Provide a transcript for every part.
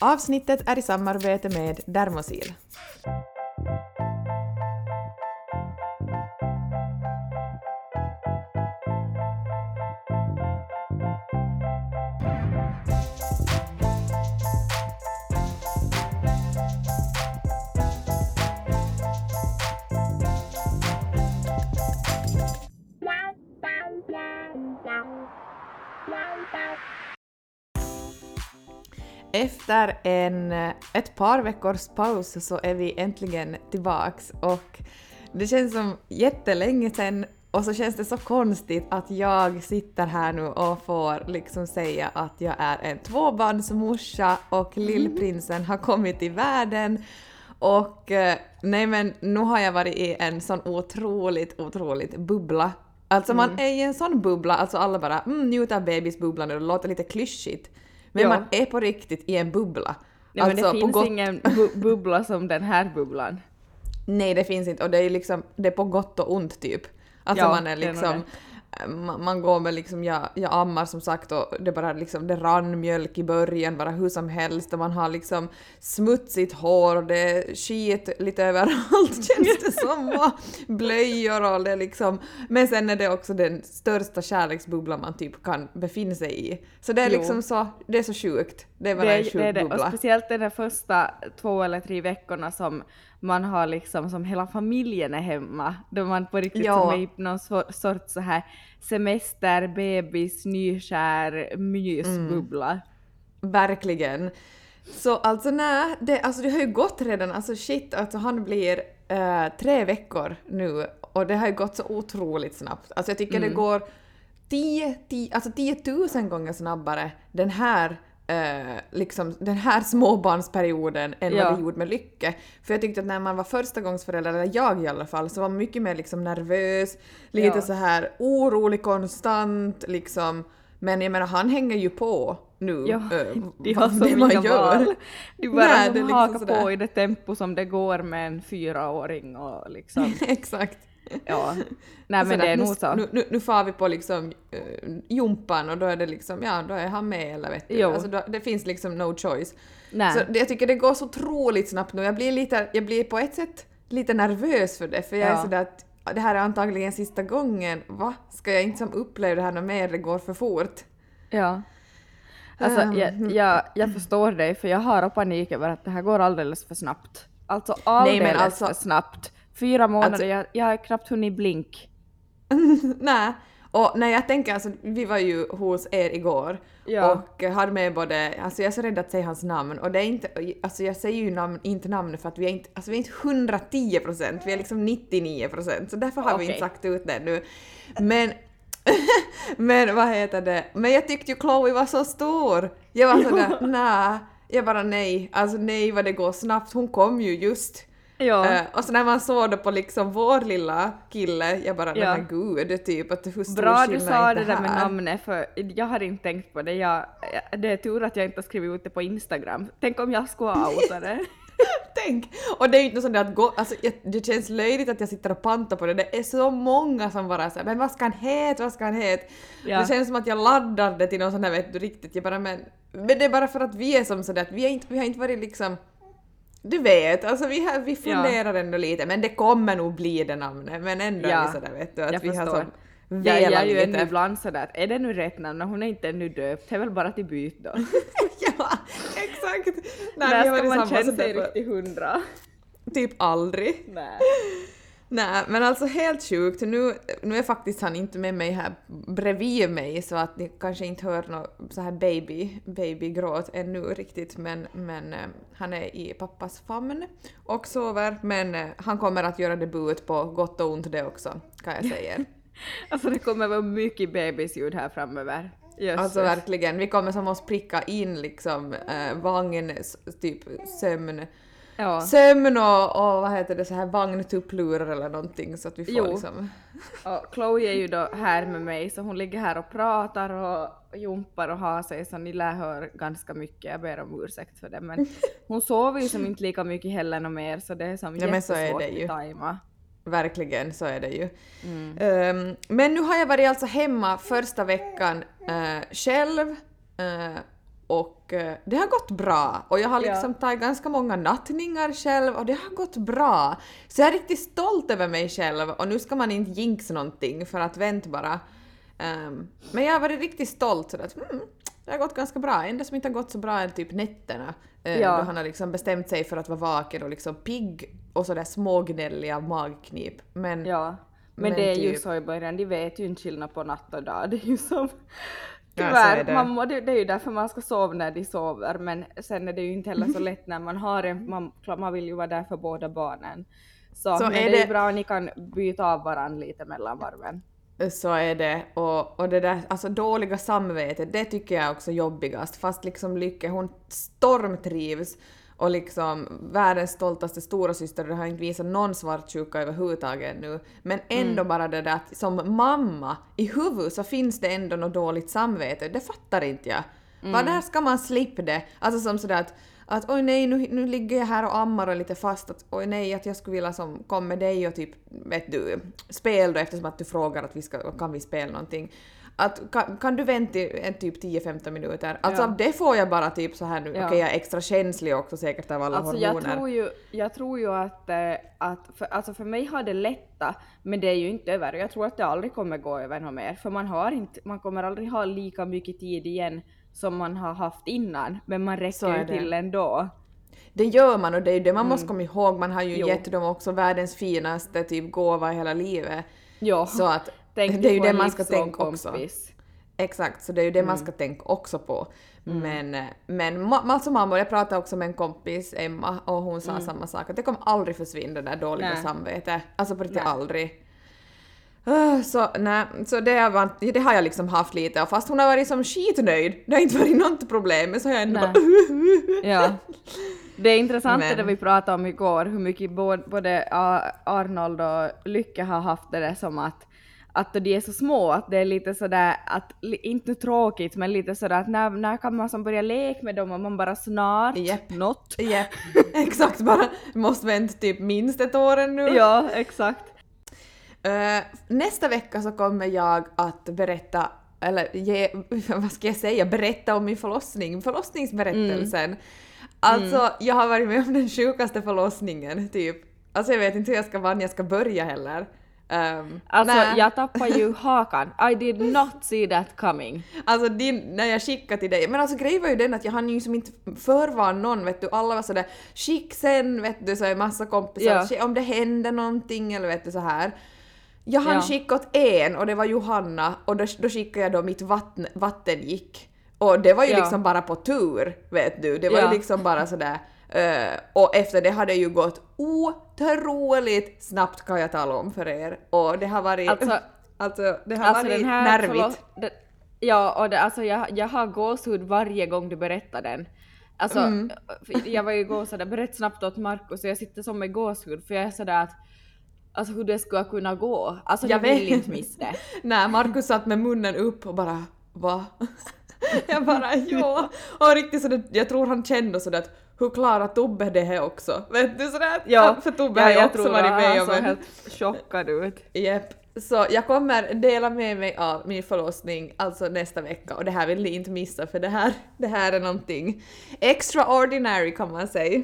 Avsnittet är i samarbete med Dermosil. Efter en, ett par veckors paus så är vi äntligen tillbaks och det känns som jättelänge sedan och så känns det så konstigt att jag sitter här nu och får liksom säga att jag är en tvåbarnsmorsa och lillprinsen har kommit till världen och eh, nej men nu har jag varit i en sån otroligt, otroligt bubbla. Alltså man är i en sån bubbla, alltså alla bara mm, njut av bebisbubblan och det låter lite klyschigt. Men Ja. man är på riktigt i en bubbla. Ja, men det Alltså, finns gott- ingen bu- bubbla som den här bubblan. Nej, det finns inte och det är liksom, det är på gott och ont typ. Alltså Ja, man är det är liksom, man, man går med liksom, jag, jag ammar som sagt och det bara liksom, det rann mjölk i början bara hur som helst och man har liksom smutsigt hår och det är skit lite överallt känns det som och blöjor och det liksom, men sen är det också den största kärleksbubblan man typ kan befinna sig i. Så det är Jo. liksom så, det är så sjukt. Det är bara Det, en sjuk det är det. Och bubbla. speciellt de första två eller tre veckorna som man har liksom, som hela familjen är hemma. Då man på riktigt Ja. som är i någon so- sorts så här semester, bebis, nykär, mysbubbla. Verkligen. Så alltså nej, det, alltså det har ju gått redan, alltså shit, alltså han blir eh, tre veckor nu och det har ju gått så otroligt snabbt. Alltså jag tycker det går 10, 10, alltså 10 000 gånger snabbare den här eh, liksom den här småbarnsperioden än Ja. vad det gjorde med Lycke. För jag tyckte att när man var förstagångsförälder, eller jag i alla fall, så var man mycket mer liksom nervös, lite Ja. så här orolig konstant liksom. Men jag menar han hänger ju på nu. Ja, eh, de har så det man gör. val. De bara Nej, liksom hakar på i det tempo som det går med en fyraåring och liksom, Exakt. Ja. Nej men det är nu, nog så. Nu, nu, nu far vi på liksom uh, jumpan och då är det liksom, ja då är han med eller vet du. Jo. Alltså, då, det finns liksom no choice. Nej. Så det, jag tycker det går så otroligt snabbt nu. Jag blir, lite, jag blir på ett sätt lite nervös för det för jag är Ja. sådär att det här är antagligen sista gången. Va? Ska jag inte som uppleva det här något mer? Det går för fort. Ja. Alltså Ehm, jag, jag, jag förstår dig för jag har panik över att det här går alldeles för snabbt. Alltså alldeles alltså- för snabbt. Fyra månader, Alltså- jag, jag har knappt hunnit blink. Nej. Och när jag tänker, alltså vi var ju hos er igår Ja. och hade med både, alltså jag är så rädd att säga hans namn och det är inte, alltså jag säger ju namn, inte namnet för att vi är inte, alltså vi är inte 110 procent, vi är liksom 99 procent så därför har vi Okej. inte sagt ut det nu. Men men vad heter det, men jag tyckte ju Chloe var så stor. Jag var sådär, nej, jag bara nej, alltså nej vad det går snabbt, hon kom ju just. Ja. Eh, och så när man såg det på liksom vår lilla kille, jag bara Ja. men gud, typ att hur stor Bra du sa det där med namnet för jag har inte tänkt på det. Jag, det är tur att jag inte har skrivit ut det på Instagram. Tänk om jag skulle ha outat det. Tänk! Och det är ju inte sånt att gå, alltså det känns löjligt att jag sitter och pantar på det, det är så många som bara säger men vad ska han heta, vad ska han heta? Ja. Det känns som att jag laddar det till någon sån här vet du riktigt, jag bara men, men det är bara för att vi är som sådär att vi, är inte, vi har inte varit liksom du vet, alltså vi, har, vi funderar ändå lite men det kommer nog bli det namnet men ändå är Ja, vi sådär vet du att jag vi har förstår. som Jag, är ju ännu ibland sådär är det nu rätt namn? Hon är inte ännu döpt, det är väl bara till byt då. ja, exakt! Nej, När har ska man känna sig riktigt hundra? typ aldrig. Nej. Nej, men alltså helt sjukt. Nu, nu är faktiskt han inte med mig här bredvid mig så att ni kanske inte hör något så här baby, babygråt ännu riktigt men, men eh, han är i pappas famn och sover men eh, han kommer att göra debut på gott och ont det också kan jag säga. Alltså det kommer vara mycket bebisljud här framöver. Jösses. Alltså verkligen, vi kommer som att pricka in liksom eh, vagn, typ sömn, ja. sömn och, och vad heter det så här vagntupplur eller någonting så att vi får Jo. liksom Och Chloe är ju då här med mig så hon ligger här och pratar och jumpar och har sig så ni lär höra ganska mycket. Jag ber om ursäkt för det men hon sover ju som inte lika mycket heller något mer så det är som Ja, jättesvårt att tajma. Verkligen, så är det ju. Mm. Ehm, men nu har jag varit alltså hemma första veckan eh, själv eh, och eh, det har gått bra. Och jag har Ja. liksom tagit ganska många nattningar själv och det har gått bra. Så jag är riktigt stolt över mig själv och nu ska man inte jinxa någonting för att vänta bara. Ehm, men jag har varit riktigt stolt så att mm, det har gått ganska bra. Enda som inte har gått så bra är typ nätterna. eh, Ja. Då han har liksom bestämt sig för att vara vaken och liksom pigg och sådär smågnälliga magknip. Men Ja. Men, Men det är ju typ- så i början, de vet ju inte skillnad på natt och dag. Det är ju som... Tyvärr, är det. man må, det, det är ju därför man ska sova när de sover men sen är det ju inte heller så lätt när man har en, man, klart man vill ju vara där för båda barnen. Så, Så är det är ju bra att ni kan byta av varandra lite mellan varven. Så är det. Och, och det där alltså dåliga samvetet, det tycker jag är också jobbigast. Fast liksom Lykke, hon stormtrivs och liksom världens stoltaste stora syster det har inte visat någon svartsjuka överhuvudtaget ännu. Men ändå bara det där att som mamma, i huvudet så finns det ändå något dåligt samvete. Det fattar inte jag. Vad där ska man slippa det? Alltså som sådär att att oj nej, nu, nu ligger jag här och ammar och är lite fast att oj nej, att jag skulle vilja som komma med dig och typ, vet du, spel då eftersom att du frågar att vi ska, kan vi spela någonting. Att kan, kan du vänta en typ 10-15 minuter? Alltså Ja. av det får jag bara typ så här nu, Ja. okej jag är extra känslig också säkert av alla Alltså jag hormoner. tror ju, jag tror ju att, eh, att för, alltså för mig har det lättat, men det är ju inte över. Jag tror att det aldrig kommer gå över något mer, för man har inte, man kommer aldrig ha lika mycket tid igen som man har haft innan, men man räcker ju till ändå. Det gör man och det är ju det man måste komma ihåg, man har ju Mm. Jo. gett dem också världens finaste typ gåva i hela livet. Ja, Så att tänk det är ju det man ska tänka också. kompis. Exakt, så det är ju det Mm. man ska tänka också på. Men, eh, men ma- alltså mamma, jag pratade också med en kompis, Emma, och hon sa samma sak, att det kommer aldrig försvinna det där dåliga Mm. Nej. samvetet. Alltså på riktigt aldrig. Ah, Så, nej, så det, var, det har jag liksom haft lite och fast hon har varit som skitnöjd, det har inte varit något problem, men så har jag ändå Nej. bara Ja. Det är intressant Men- det vi pratade om igår, hur mycket både, Arnold och Lycke har haft det där som att att de är så små, att det är lite sådär, att, inte tråkigt, men lite sådär att när, när kan man som börja leka med dem och man bara snart, Japp. något. Japp, exakt bara, måste vänta typ minst ett år ännu. Ja, exakt. Eh, nästa vecka så kommer jag att berätta, eller ge, vad ska jag säga, berätta om min förlossning, förlossningsberättelsen. Alltså, jag har varit med om den sjukaste förlossningen, typ. Alltså jag vet inte hur jag ska, var jag ska börja heller. Um, Alltså nej. jag tappade ju hakan. I did not see that coming. Alltså din, när jag skickade till dig, men alltså grejen var ju den att jag hann ju som inte förvarna någon vet du, alla var sådär skick sen vet du så är massa kompisar, Ja. "Sk- om det händer någonting eller vet du så här. Jag hann Ja. åt en och det var Johanna och då, då skickade jag då mitt vatten, vatten gick. Och det var ju Ja. liksom bara på tur, vet du. Det var Ja. ju liksom bara sådär. Eh, och efter det har det ju gått otroligt snabbt kan jag tala om för er. Och det har varit... Alltså- alltså det har Alltså varit här nervigt. förlo- det, Ja, och det, alltså jag, jag har gåshud varje gång du berättar den. Alltså, Mm. jag var ju igår sådär, berätta snabbt åt Markus och jag sitter som med gåshud för jag är sådär att Alltså hur det skulle kunna gå. Alltså Jag jag vill inte missa det. Nej, Markus satt med munnen upp och bara va? jag bara ja. Och riktigt sådär, jag tror han kände sådär att hur klarar Tobbe det här också? Vet du sådär? Ja, för Tobbe ja, har ju jag också varit med om en... helt chockad ut. Japp. Så jag kommer dela med mig av min förlossning alltså nästa vecka och det här vill ni inte missa för det här, det här är någonting extraordinary kan man säga.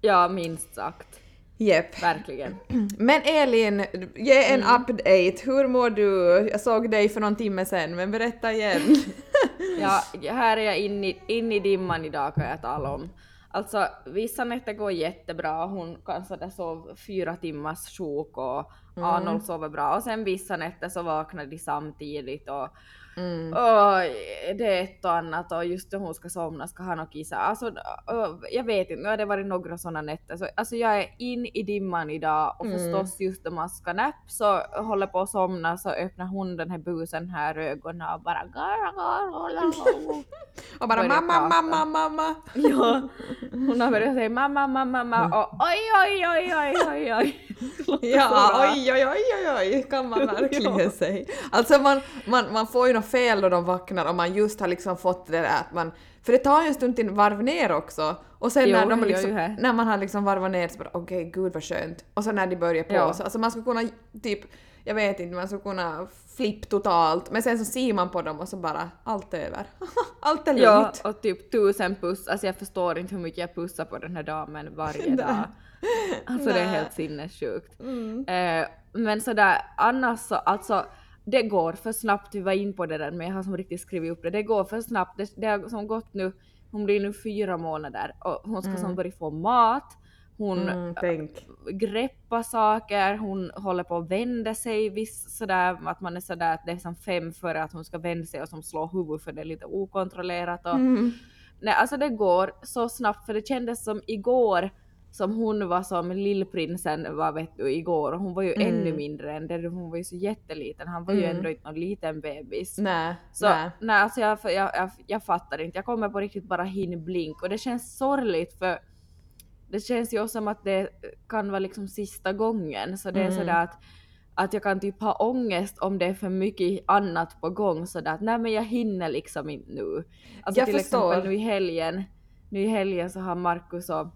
Ja, minst sagt. Japp. Verkligen. Men Elin, ge en Mm. update. Hur mår du? Jag såg dig för någon timme sen, men berätta igen. Ja, här är jag inne i, in i dimman idag kan jag tala om. Alltså vissa nätter går jättebra, hon kan sådär sova fyra timmars sjok och Mm. Arnold sover bra och sen vissa nätter så vaknar de samtidigt och Mm. och det är ett och annat och just när hon ska somna ska han och kissa. Alltså jag vet inte, nu har det varit några sådana nätter så alltså jag är in i dimman idag och Mm. förstås just när man ska napp så håller på att somna så öppnar hon den här busen här ögonen och bara Och bara mamma, mamma, mamma. Ja, hon har börjat säga mamma, mamma, mamma och oj, oj, oj, oj, oj, oj. Ja, oj, oj, oj, oj, oj, kan man verkligen Ja. säga. Alltså man, man, man får ju något fel då de vaknar och man just har liksom fått det där att man... För det tar ju en stund till varv ner också. Och sen Jo, när, de liksom, när man har liksom varvat ner så bara okej, gud vad skönt. Och så när de börjar på Ja. så alltså man skulle kunna typ, jag vet inte, man skulle kunna flipp totalt, men sen så ser man på dem och så bara allt är över. allt är Ja, lugnt. och typ tusen puss. Alltså jag förstår inte hur mycket jag pussar på den här damen varje dag. Alltså det är Nej. helt sinnessjukt. Mm. Eh, men sådär annars så, alltså det går för snabbt, vi var in på det där men jag har som riktigt skrivit upp det, det går för snabbt, det, det har som gått nu, hon blir nu fyra månader och hon ska som börja få mat, hon Mm, tänk. greppa saker, hon håller på att vända sig viss sådär, att man är sådär att det är som fem före att hon ska vända sig och som slå huvudet för det är lite okontrollerat och Mm. nej alltså det går så snabbt för det kändes som igår som hon var som lillprinsen var vet du igår och hon var ju Mm. ännu mindre än det, hon var ju så jätteliten, han var ju Mm. ändå inte någon liten bebis. Nej, Så nej. nej, alltså jag, jag, jag, jag fattar inte, jag kommer på riktigt bara hin blink och det känns sorgligt för det känns ju som att det kan vara liksom sista gången så det är Mm. sådär att att jag kan typ ha ångest om det är för mycket annat på gång sådär att nej men jag hinner liksom inte nu. Alltså Jag till förstår. exempel nu i helgen, nu i helgen så har Markus och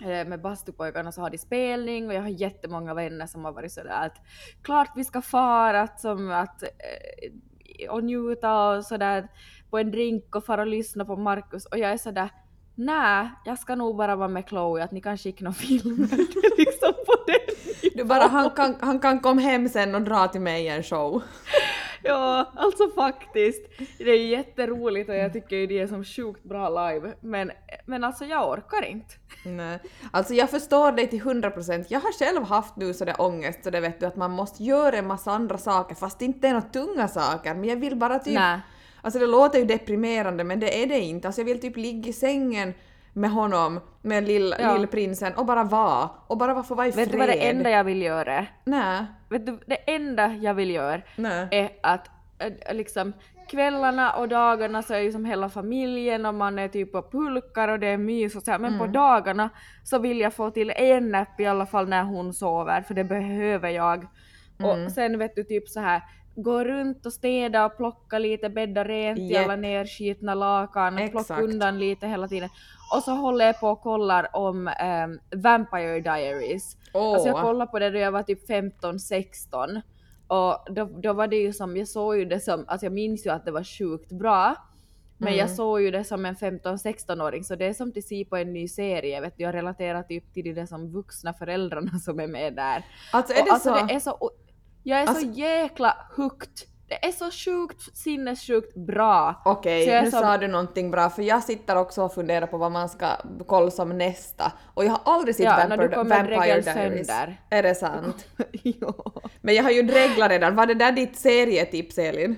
med bastupojkarna så har de spelning och jag har jättemånga vänner som har varit sådär att klart vi ska fara att, som att eh, och njuta och sådär på en drink och fara och lyssna på Markus och jag är sådär nej, jag ska nog bara vara med Chloe att ni kan skicka Det är liksom på den Du bara, han kan, han kan komma hem sen och dra till mig i en show. Ja, alltså faktiskt. Det är jätteroligt och jag tycker ju det är som sjukt bra live. Men, men alltså jag orkar inte. Nej. Alltså jag förstår dig till 100%. Jag har själv haft nu sådär ångest så det vet du att man måste göra en massa andra saker fast det inte är några tunga saker men jag vill bara typ... Nej. Alltså det låter ju deprimerande men det är det inte. Alltså jag vill typ ligga i sängen med honom, med lill, Ja. lillprinsen och bara vara. Och bara få vara i fred. Vet du vad det enda jag vill göra? Nej. Vet du, det enda jag vill göra Nej. är att äh, liksom kvällarna och dagarna så är ju som hela familjen och man är typ på pulkar och det är mys och så här. men på dagarna så vill jag få till en napp i alla fall när hon sover för det behöver jag. Och sen vet du typ så här gå runt och städa och plocka lite, bädda rent i Japp. alla nerskitna lakan, plocka Exakt. undan lite hela tiden. Och så håller jag på och kollar om ehm, Vampire Diaries. Åh. Alltså jag kollade på det då jag var typ 15-16 och då, då var det ju som, jag såg ju det som, alltså jag minns ju att det var sjukt bra. Men Mm. jag såg ju det som en 15-16-åring så det är som att se på en ny serie, vet du, jag relaterar typ till de som vuxna föräldrarna som är med där. Alltså är Och det alltså så? det är så, jag är Alltså- så jäkla hooked. Det är så sjukt sinnessjukt bra. Okej, är nu som- sa du någonting bra för jag sitter också och funderar på vad man ska kolla som nästa och jag har aldrig sett Ja, Vampire, du Vampire Diaries. sönder. Är det sant? ja. Men jag har ju dreglat redan. Var det där ditt serietips Elin?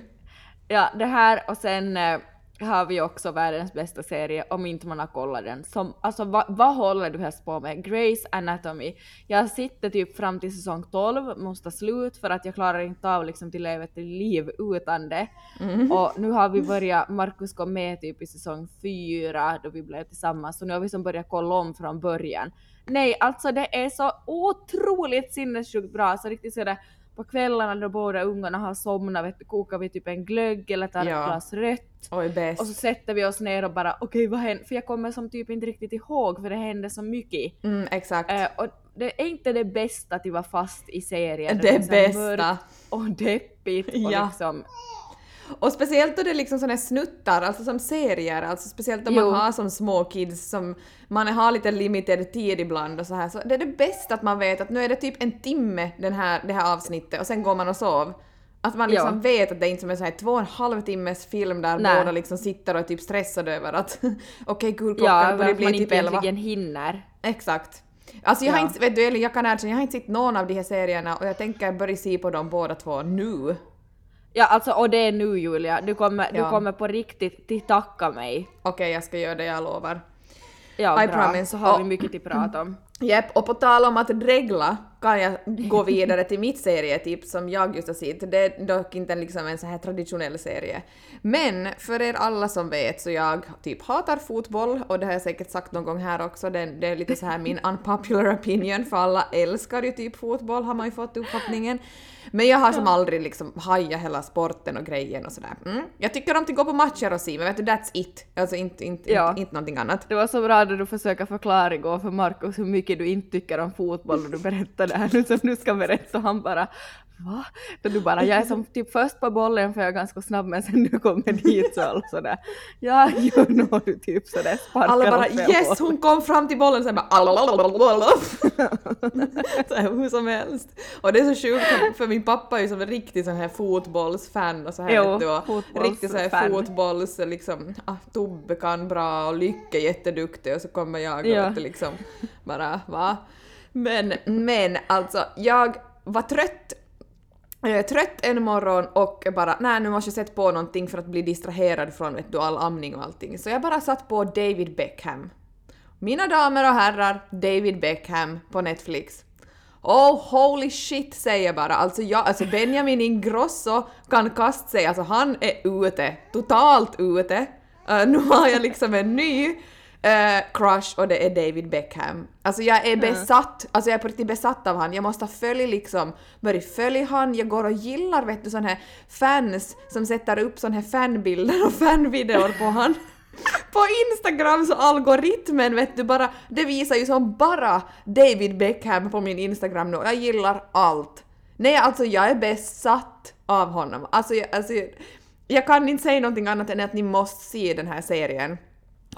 Ja, det här och sen eh, har vi också världens bästa serie om inte man har kollat den. Som, alltså vad, vad håller du helst på med? Grey's Anatomy. Jag sitter typ fram till säsong 12, måste slut för att jag klarar inte av liksom till ett liv utan det. Och nu har vi börjat, Markus kom med typ i säsong 4 då vi blev tillsammans, så nu har vi som börjat kolla om från början. Nej, alltså det är så otroligt sinnessjukt bra, så riktigt sådär på kvällarna då båda ungarna har somnat, vet kokar vi typ en glögg eller tar Ja. ett glas rött. Oj. Och så sätter vi oss ner och bara okej vad hände? För jag kommer som typ inte riktigt ihåg för det hände så mycket. Mm, exakt. Eh, och det är inte det bästa att vara fast i serien. Det är så bästa. mörkt Och deppigt och Ja. liksom Och speciellt då det är liksom såna här snuttar, alltså som serier, alltså speciellt om Jo. man har som små kids som man har lite limited tid ibland och så här så det är det bästa att man vet att nu är det typ en timme den här, det här avsnittet och sen går man och sov. Att man liksom Ja. vet att det är inte som en sån här två och en halv timmes film där Nej. båda liksom sitter och är typ stressade över att okej gud klockan ja, börjar bli man typ inte elva. hinner. Exakt. Alltså jag har Ja. inte, vet du jag kan erkänna, jag har inte sett någon av de här serierna och jag tänker börja se på dem båda två nu. Ja alltså och det är nu Julia, du kommer, du Ja. kommer på riktigt till tacka mig. Okej, jag ska göra det, jag lovar. Ja I bra, promise. så har vi mycket till prata om. Jepp, och på tal om att dregla kan jag gå vidare till mitt serietips som jag just har sett. Det är dock inte liksom en så här traditionell serie. Men för er alla som vet så jag typ hatar fotboll och det har jag säkert sagt någon gång här också. Det, det är lite så här min unpopular opinion för alla älskar ju typ fotboll har man ju fått uppfattningen. Men jag har som aldrig liksom hajat hela sporten och grejen och sådär. Mm. Jag tycker om att gå på matcher och se men vet du that's it. Alltså inte, inte, Ja. inte, inte någonting annat. Det var så bra när du försöker förklara igår för Markus hur mycket du inte tycker om fotboll och du berättade det här nu som du ska berätta och han bara va? Då du bara, jag är som typ först på bollen för jag är ganska snabb men sen du kommer dit så alla sådär, ja gör nog du typ sådär sparkar Alla bara yes håll." hon kom fram till bollen sen bara så här, hur som helst. Och det är så sjukt för min pappa är ju som en riktig sån här fotbollsfan och så här Jo, du riktigt så här fotbolls liksom ah, Tobbe kan bra och Lycke jätteduktig och så kommer jag och Ja. liksom bara va. Men, men alltså jag var trött jag är trött en morgon och bara nej nu måste jag sätta på någonting för att bli distraherad från vet du, all amning och allting. Så jag bara satt på David Beckham. Mina damer och herrar, David Beckham på Netflix. Oh holy shit säger jag bara. Alltså, jag, alltså Benjamin Ingrosso kan kasta sig, alltså han är ute. Totalt ute. Uh, nu har jag liksom en ny eh, crush och det är David Beckham. Alltså jag är besatt, alltså jag är på riktigt besatt av han. Jag måste följa liksom, börja följa han, jag går och gillar vet du sån här fans som sätter upp sån här fanbilder och fanvideor på han. På Instagram så algoritmen vet du bara, det visar ju som bara David Beckham på min Instagram nu jag gillar allt. Nej alltså jag är besatt av honom. Alltså, jag, alltså jag kan inte säga någonting annat än att ni måste se den här serien.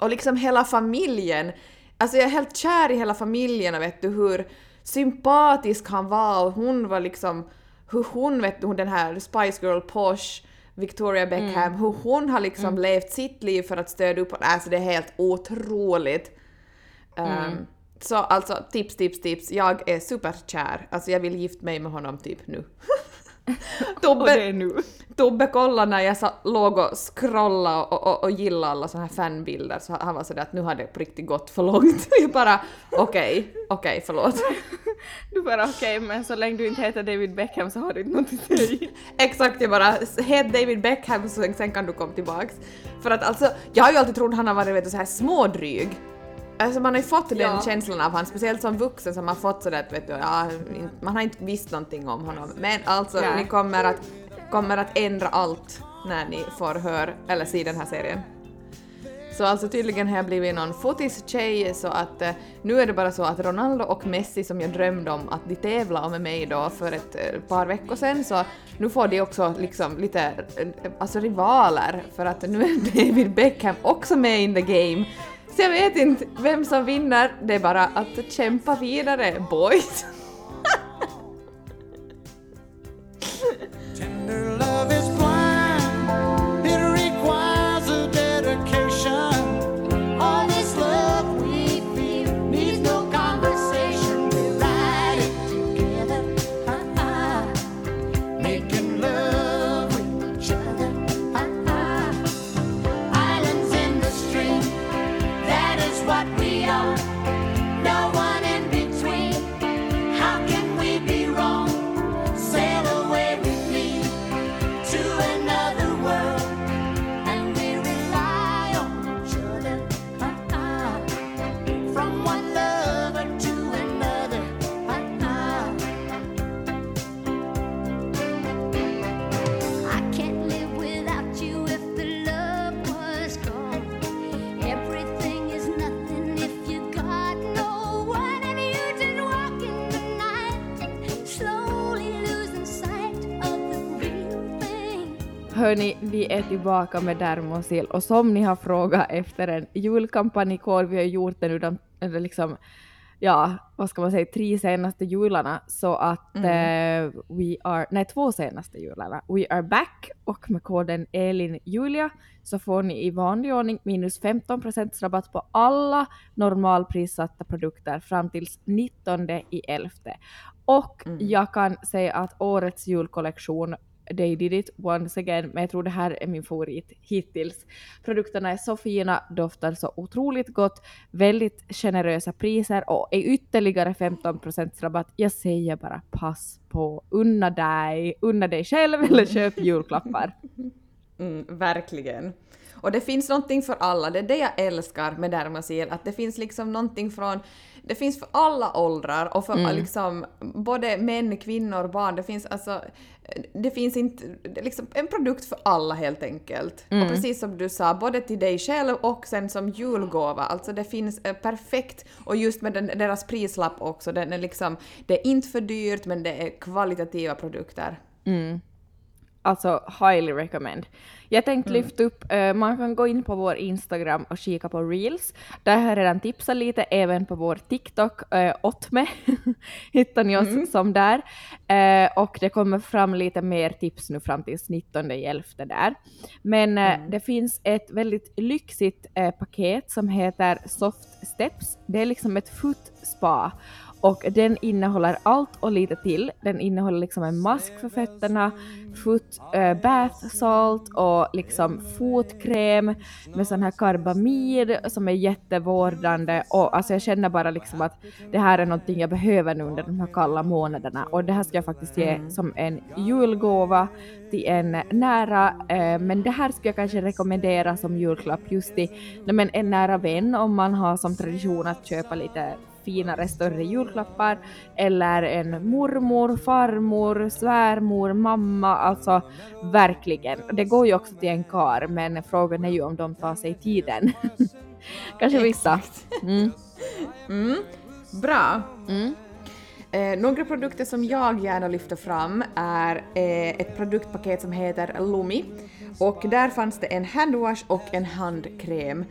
Och liksom hela familjen. Alltså jag är helt kär i hela familjen och vet du hur sympatisk han var och hon var liksom hur hon vet du, den här Spice Girl Posh Victoria Beckham, hur hon har liksom levt sitt liv för att stödja upp. Alltså det är helt otroligt. Um, så alltså tips, tips, tips. Jag är superkär. Alltså jag vill gifta mig med honom typ nu. Tobbe. Tobbe kollade när jag sa, låg och scrollade och, och, och gillade alla såna här fanbilder så han var sådär att nu har det på riktigt gått för långt. Jag bara okej, okej förlåt. Du bara okej men så länge du inte heter David Beckham så har du inte någonting att säga. Exakt, jag bara het David Beckham så sen kan du komma tillbaks. För att alltså, jag har ju alltid trott han har varit vet du, så här smådryg. Alltså man har ju fått den Ja. känslan av han, speciellt som vuxen som har fått sådär att vet du, ja, man har inte visst någonting om honom. Men alltså Nej. ni kommer att, kommer att ändra allt när ni får höra eller se den här serien. Så alltså tydligen har jag blivit någon fotis-tjej så att eh, nu är det bara så att Ronaldo och Messi som jag drömde om att de tävla med mig då för ett eh, par veckor sedan så nu får de också liksom lite eh, alltså rivaler för att nu är David Beckham också med in the game. Så jag vet inte vem som vinner, det är bara att kämpa vidare boys. Vi är tillbaka med Dermosil. Och som ni har frågat efter en julkampanjkod, vi har gjort det nu de, eller liksom, ja, vad ska man säga, tre senaste jularna, så att eh, we are, nej två senaste jularna, we are back och med koden ELINJULIA så får ni i vanlig ordning minus 15% rabatt på alla normalprissatta produkter fram tills 19 i 11. Och jag kan säga att årets julkollektion They did it once again, men jag tror det här är min favorit hittills. Produkterna är så fina, doftar så otroligt gott, väldigt generösa priser och är ytterligare 15% rabatt. Jag säger bara pass på, unna dig, unna dig själv eller köp julklappar. Mm, verkligen. Och det finns någonting för alla, det är det jag älskar med Dermasil, att det finns liksom någonting från det finns för alla åldrar och för Mm. liksom både män, kvinnor, barn. Det finns alltså det finns inte, liksom en produkt för alla helt enkelt. Mm. Och precis som du sa, både till dig själv och sen som julgåva. Alltså det finns eh, perfekt, och just med den, deras prislapp också, den är liksom, det är inte för dyrt men det är kvalitativa produkter. Alltså highly recommend. Jag tänkte lyfta upp, eh, man kan gå in på vår Instagram och kika på reels. Där har jag redan tipsat lite, även på vår TikTok, eh, Otme, hittar ni oss som där. Eh, och det kommer fram lite mer tips nu fram till 19.11 där. Men eh, det finns ett väldigt lyxigt paket som heter Soft Steps. Det är liksom ett foot spa. Och den innehåller allt och lite till. Den innehåller liksom en mask för fötterna, foot eh, bath salt och liksom fotkräm med sån här karbamid som är jättevårdande. Och alltså jag känner bara liksom att det här är någonting jag behöver nu under de här kalla månaderna. Och det här ska jag faktiskt ge som en julgåva till en nära, eh, men det här skulle jag kanske rekommendera som julklapp just till men en nära vän om man har som tradition att köpa lite finare, större julklappar eller en mormor, farmor, svärmor, mamma, alltså verkligen. Det går ju också till en kar, men frågan är ju om de tar sig tiden. Kanske vissa. Mm. Mm. Bra! Mm. Eh, några produkter som jag gärna lyfter fram är eh, ett produktpaket som heter Lumi. Och där fanns det en handwash och en handkräm.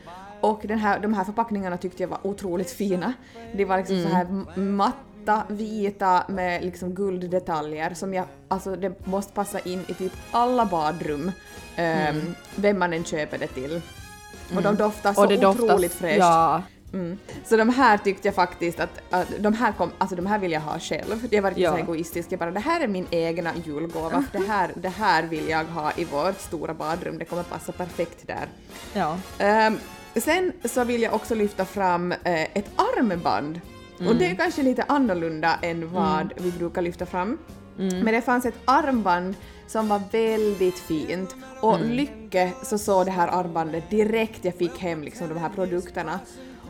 Och den här, de här förpackningarna tyckte jag var otroligt fina. De var liksom så här matta, vita med liksom gulddetaljer som jag, alltså det måste passa in i typ alla badrum. ehm, Vem man än köper det till. Och de doftar så det otroligt doftas, fräscht. ja, Mm. Så de här tyckte jag faktiskt att, att de, här kom, alltså de här vill jag ha själv. Jag var inte Ja. så egoistisk, jag bara det här är min egna julgåva, det här, det här vill jag ha i vårt stora badrum, det kommer passa perfekt där. ja. Ehm, sen så vill jag också lyfta fram eh, ett armband. Och det är kanske lite annorlunda än vad vi brukar lyfta fram. Men det fanns ett armband som var väldigt fint och lycke så såg det här armbandet direkt jag fick hem liksom de här produkterna.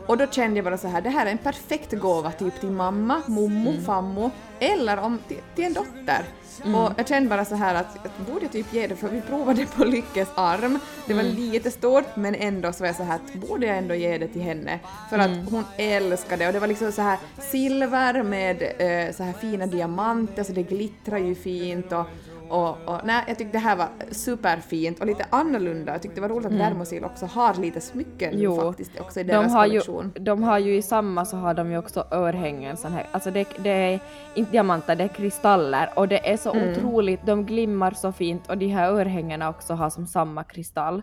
Och då kände jag bara så här, det här är en perfekt gåva typ till mamma, mommo, fammo eller om till, till en dotter. Och jag kände bara så här att jag borde typ ge det för vi provade på Lyckes arm. Det var lite stort men ändå så var jag så här att borde jag ändå ge det till henne? För att hon älskade det och det var liksom så här silver med eh, så här fina diamanter så det glittrar ju fint och och, och nej, jag tyckte det här var superfint och lite annorlunda. Jag tyckte det var roligt att Dermosil också har lite smycken Jo, faktiskt också i de deras har, ju, kollektion. de har ju i samma så har de ju också örhängen sån här, alltså det, det är inte diamanter, det är kristaller och det är så Mm. otroligt, de glimmar så fint och de här örhängena också har som samma kristall.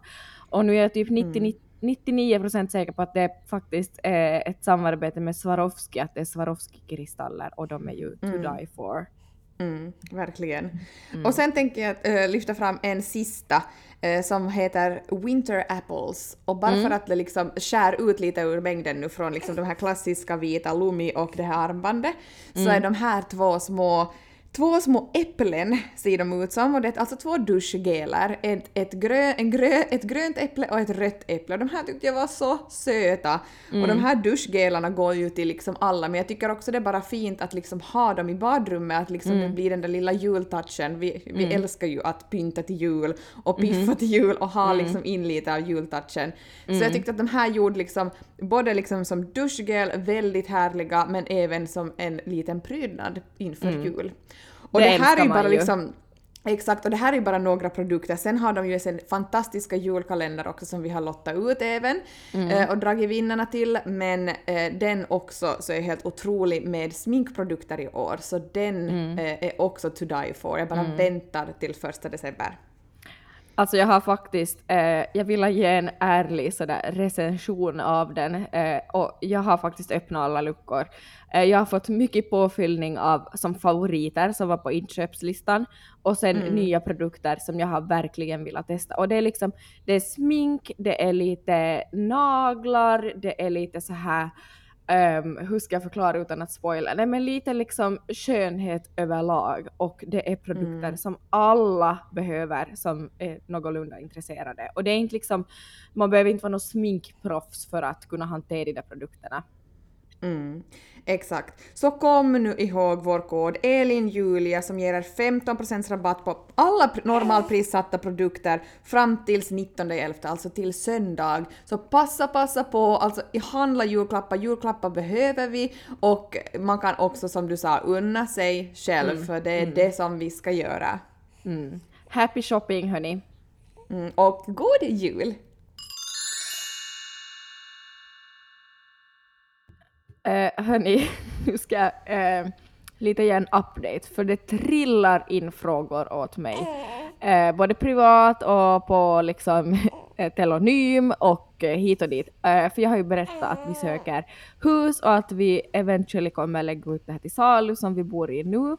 Och nu är jag typ Mm. 99, 99% säker på att det är faktiskt eh, ett samarbete med Swarovski, att det är Swarovski-kristaller och de är ju to die for. Mm, verkligen. Och sen tänker jag äh, lyfta fram en sista äh, som heter Winter Apples. Och bara för att det liksom skär ut lite ur mängden nu från liksom de här klassiska vita Lumi och det här armbandet så är de här två små Två små äpplen ser de ut som och det är alltså två duschgelar. Ett, ett, grö, en grö, ett grönt äpple och ett rött äpple. De här tyckte jag var så söta. Och de här duschgelarna går ju till liksom alla men jag tycker också det är bara fint att liksom ha dem i badrummet, att liksom det blir den där lilla jultouchen. Vi, vi älskar ju att pynta till jul och piffa till jul och ha liksom in lite av jultouchen. Så jag tyckte att de här gjorde liksom både liksom som duschgel väldigt härliga men även som en liten prydnad inför jul. Och Det det, här är ju bara ju. liksom Exakt, och det här är bara några produkter. Sen har de ju sin fantastiska julkalender också som vi har lottat ut även eh, och dragit vinnarna till. Men eh, den också så är helt otrolig med sminkprodukter i år, så den eh, är också to die for. Jag bara väntar till första december. Alltså jag har faktiskt, eh, jag vill ge en ärlig sådär recension av den eh, och jag har faktiskt öppnat alla luckor. Eh, jag har fått mycket påfyllning av som favoriter som var på inköpslistan och sen nya produkter som jag har verkligen velat testa. Och det är liksom, det är smink, det är lite naglar, det är lite så här ehm, hur ska jag förklara utan att spoila? Nej men lite liksom skönhet överlag och det är produkter Mm. som alla behöver som är någorlunda intresserade. Och det är inte liksom, man behöver inte vara någon sminkproffs för att kunna hantera de där produkterna. Mm, exakt. Så kom nu ihåg vår kod ELINJULIA som ger er 15% rabatt på alla pr- normalprissatta produkter fram tills 19.11, alltså till söndag. Så passa, passa på, alltså handla julklappar, julklappar behöver vi och man kan också som du sa unna sig själv för det är det som vi ska göra. Mm. Happy shopping hörni! Mm, och god jul! Uh, hörni, nu ska jag eh, lite ge en update för det trillar in frågor åt mig. Eh, både privat och på liksom telonym och eh, hit och dit. Eh, för jag har ju berättat att vi söker hus och att vi eventuellt kommer lägga ut det här till salu som vi bor i nu.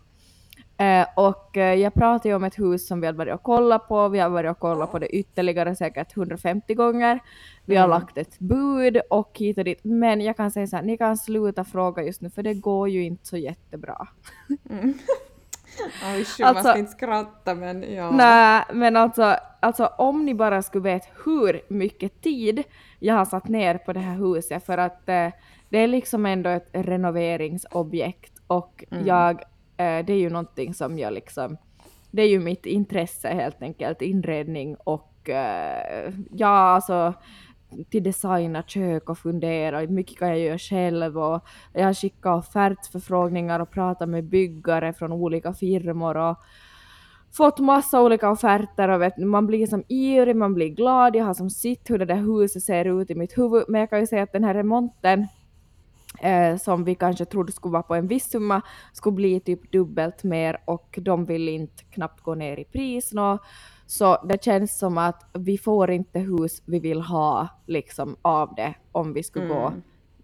Eh, och eh, jag pratade ju om ett hus som vi hade börjat kolla på, vi har börjat kolla på det ytterligare säkert 150 gånger. Vi har lagt ett bud och hit och dit. Men jag kan säga så här, ni kan sluta fråga just nu för det går ju inte så jättebra. Oj, man Alltså- ska inte skratta men ja. Nej, men alltså, alltså om ni bara skulle veta hur mycket tid jag har satt ner på det här huset för att eh, det är liksom ändå ett renoveringsobjekt och jag, eh, Eh, det är ju någonting som jag liksom, det är ju mitt intresse helt enkelt, inredning och eh, ja alltså till designa kök och fundera, mycket kan jag göra själv och jag har skickat offertförfrågningar och pratat med byggare från olika firmor och fått massa olika offerter och vet, man blir som ivrig, man blir glad, jag har som sitt hur det där huset ser ut i mitt huvud, men jag kan ju säga att den här remonten eh, som vi kanske trodde skulle vara på en viss summa skulle bli typ dubbelt mer och de vill inte knappt gå ner i pris nå. Så det känns som att vi får inte hus vi vill ha liksom av det om vi skulle gå,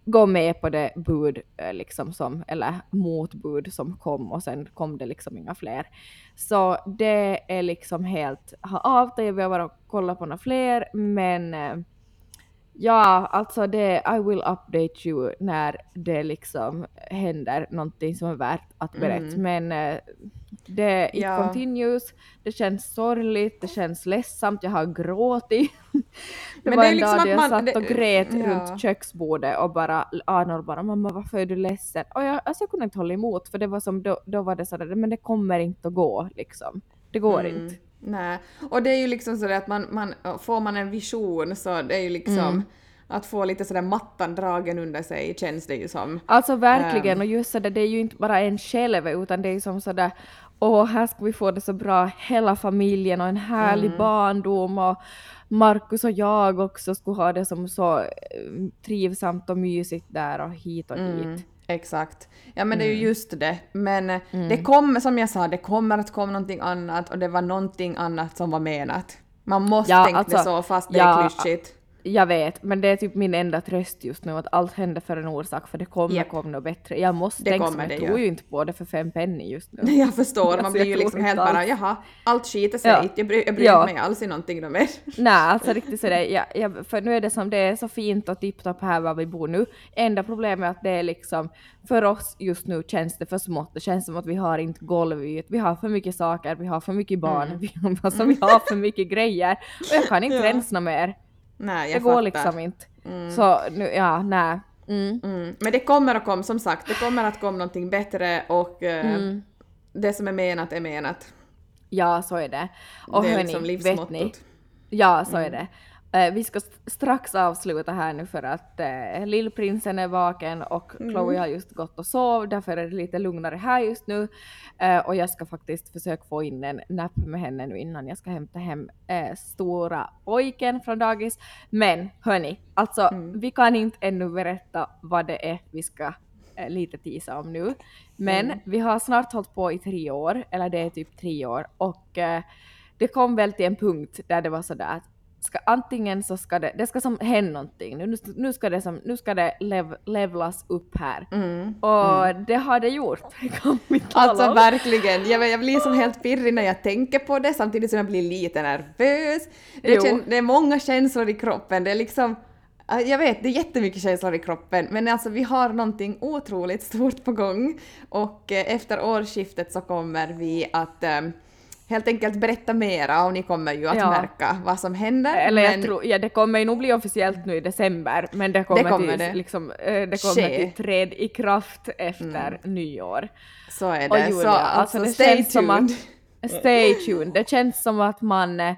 gå med på det bud eh, liksom som, eller motbud som kom och sen kom det liksom inga fler. Så det är liksom helt, har avtagit, vi har bara kollat på några fler men eh, Ja, alltså det, I will update you när det liksom händer någonting som är värt att berätta. Men eh, det it Ja. continues, det känns sorgligt, det känns ledsamt, jag har gråtit. det Men var det är en liksom dag att då jag man- satt det- och grät ja. runt köksbordet och bara Arnold bara mamma varför är du ledsen? Och jag, alltså jag kunde inte hålla emot för det var som då, då var det sådär men det kommer inte att gå liksom. Det går Mm. inte. Nej, och det är ju liksom sådär att man, man, får man en vision så det är ju liksom Mm. att få lite sådär mattan dragen under sig känns det ju som. Alltså verkligen, Ehm. och just sådär, det är ju inte bara en själv utan det är ju som sådär åh här ska vi få det så bra hela familjen och en härlig Mm. barndom och Markus och jag också skulle ha det som så eh, trivsamt och mysigt där och hit och Mm, dit. Exakt. Ja men det är Mm. ju just det. Men eh, det kommer, som jag sa, det kommer att komma någonting annat och det var någonting annat som var menat. Man måste Ja, tänka alltså, det så fast det ja, är klyschigt. Jag vet, men det är typ min enda tröst just nu att allt händer för en orsak för det kommer Japp. komma något bättre. Jag måste Det tänka jag tror ju. inte på det för fem penny just nu. Jag förstår, man Alltså, blir jag ju liksom helt bara alls. jaha, allt skiter sig, Ja. jag bryr, jag bryr Ja. mig alls i någonting mer. Nej, alltså riktigt sådär, ja, ja, för nu är det som det är så fint och tipptopp här var vi bor nu. Enda problemet är att det är liksom, för oss just nu känns det för smått. Det känns som att vi har inte golvyt, vi har för mycket saker, vi har för mycket barn, Mm. vi, alltså, vi har för mycket grejer. Och jag kan inte Ja. rensa mer. Nej, Det jag går fattar. liksom inte. Så nu, ja, nej. Mm. Mm. Men det kommer att komma, som sagt, det kommer att komma någonting bättre och eh, Mm. det som är menat är menat. Ja, så är det. Och det är hörni, liksom vet ni? livsmottot. Ja, så är det. Eh, vi ska st- strax avsluta här nu för att uh, lillprinsen är vaken och Chloe har just gått och sov, därför är det lite lugnare här just nu. Eh, och jag ska faktiskt försöka få in en napp med henne nu innan jag ska hämta hem eh, stora pojken från dagis. Men hörni, alltså vi kan inte ännu berätta vad det är vi ska eh, lite tisa om nu. Men vi har snart hållit på i tre år, eller det är typ tre år, och eh, det kom väl till en punkt där det var sådär att ska, antingen så ska det, det ska som hända någonting, nu, nu ska det, som, nu ska det lev, levlas upp här. Mm. Och det har det gjort, kan vi tala Alltså om. verkligen, jag, jag blir som helt pirrig när jag tänker på det samtidigt som jag blir lite nervös. Det, Jo. kän, det är många känslor i kroppen, det är liksom Jag vet, det är jättemycket känslor i kroppen, men alltså vi har någonting otroligt stort på gång och eh, efter årsskiftet så kommer vi att eh, helt enkelt berätta mera och ni kommer ju att Ja. märka vad som händer. Eller jag men tror, ja det kommer ju nog bli officiellt nu i december, men det kommer, kommer till, det. Liksom, eh, det kommer Ske. till träd i kraft efter nyår. så är Och det. Julia, så alltså, alltså, det som tuned. att, stay tuned, det känns som att man eh,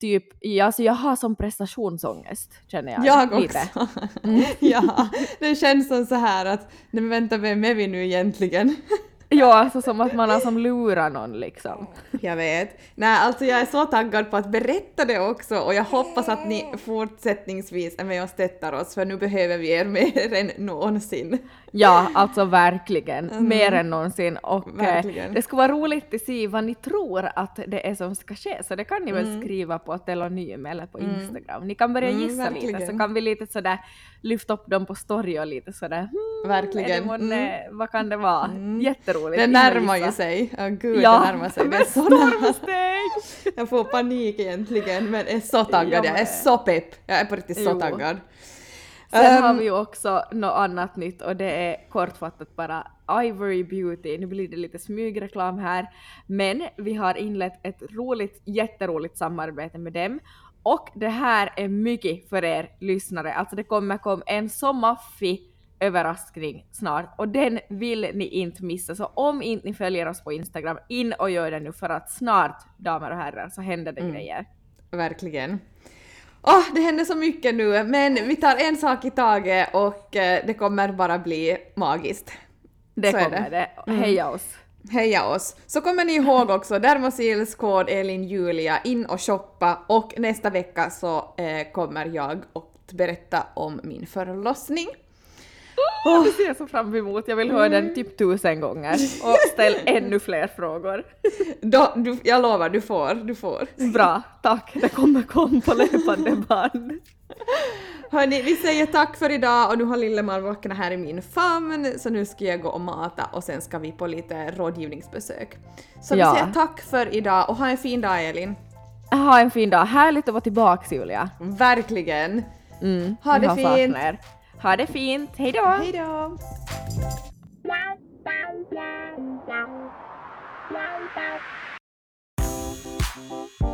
typ, alltså jag har som prestationsångest känner jag. Jag lite. också. ja, det känns som så här att, nej men vänta, vem är vi nu egentligen? Ja, alltså som att man har som lurat någon liksom. Jag vet. Nej, alltså jag är så taggad på att berätta det också och jag hoppas att ni fortsättningsvis är med och stöttar oss för nu behöver vi er mer än någonsin. Ja, alltså verkligen. Mer än någonsin. Och eh, Mm. Verkligen. det skulle vara roligt att se vad ni tror att det är som ska ske, så det kan ni väl skriva på Telonym eller på Instagram. Ni kan börja Mm, gissa lite, så kan vi lite sådär lyfta upp dem på story och lite sådär hmm, Verkligen. Månne, vad kan det vara? Jätteroligt. Det närmar ju sig. Ja, gud, Ja, det närmar sig. Det är så! Jag får panik egentligen, men är så taggad. Jag Jag är så pepp. Jag är på riktigt så Jo. Sen Ehm, har vi ju också något annat nytt och det är kortfattat bara Ivory Beauty. Nu blir det lite smygreklam här, men vi har inlett ett roligt, jätteroligt samarbete med dem. Och det här är mycket för er lyssnare. Alltså det kommer komma en så maffig överraskning snart och den vill ni inte missa. Så om inte ni följer oss på Instagram, in och gör det nu för att snart, damer och herrar, så händer det grejer. Verkligen. Åh, det händer så mycket nu, men vi tar en sak i taget och eh, det kommer bara bli magiskt. Det Så kommer det. det. Heja oss! Heja oss! Så kommer ni ihåg också Dermosils kod Elin Julia in och shoppa och nästa vecka så eh, kommer jag att berätta om min förlossning. Det ser jag så fram emot. Jag vill höra den typ tusen gånger och ställ ännu fler frågor. Då, du, jag lovar, du får, du får. Bra, tack. Det kommer komma på löpande band. Hörni, vi säger tack för idag och nu har Lillemor vaknat här i min famn så nu ska jag gå och mata och sen ska vi på lite rådgivningsbesök. Så Ja. vi säger tack för idag och ha en fin dag Elin. Ha en fin dag. Härligt att vara tillbaks Julia. Verkligen! Mm, Ha det fint. saknat er. Ha det fint. Hej då! Hejdå! Wow.